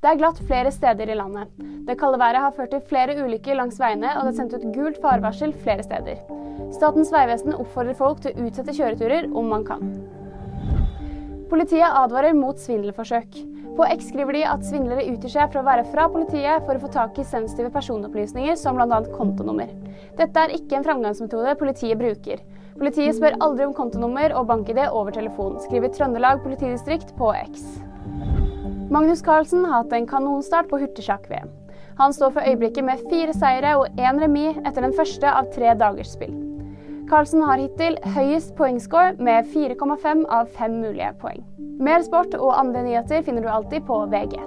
Det er glatt flere steder i landet. Det kalde været har ført til flere ulykker langs veiene, og det er sendt ut gult farevarsel flere steder. Statens vegvesen oppfordrer folk til å utsette kjøreturer om man kan. Politiet advarer mot svindelforsøk. På X skriver de at svindlere utgir seg for å være fra politiet for å få tak i sensitive personopplysninger, som bl.a. kontonummer. Dette er ikke en framgangsmetode politiet bruker. Politiet spør aldri om kontonummer og bank-ID over telefon, skriver Trøndelag politidistrikt på X. Magnus Carlsen har hatt en kanonstart på hurtigsjakk-VM. Han står for øyeblikket med fire seire og én remis etter den første av tre dagers spill. Carlsen har hittil høyest poengscore med 4,5 av fem mulige poeng. Mer sport og andre nyheter finner du alltid på VG.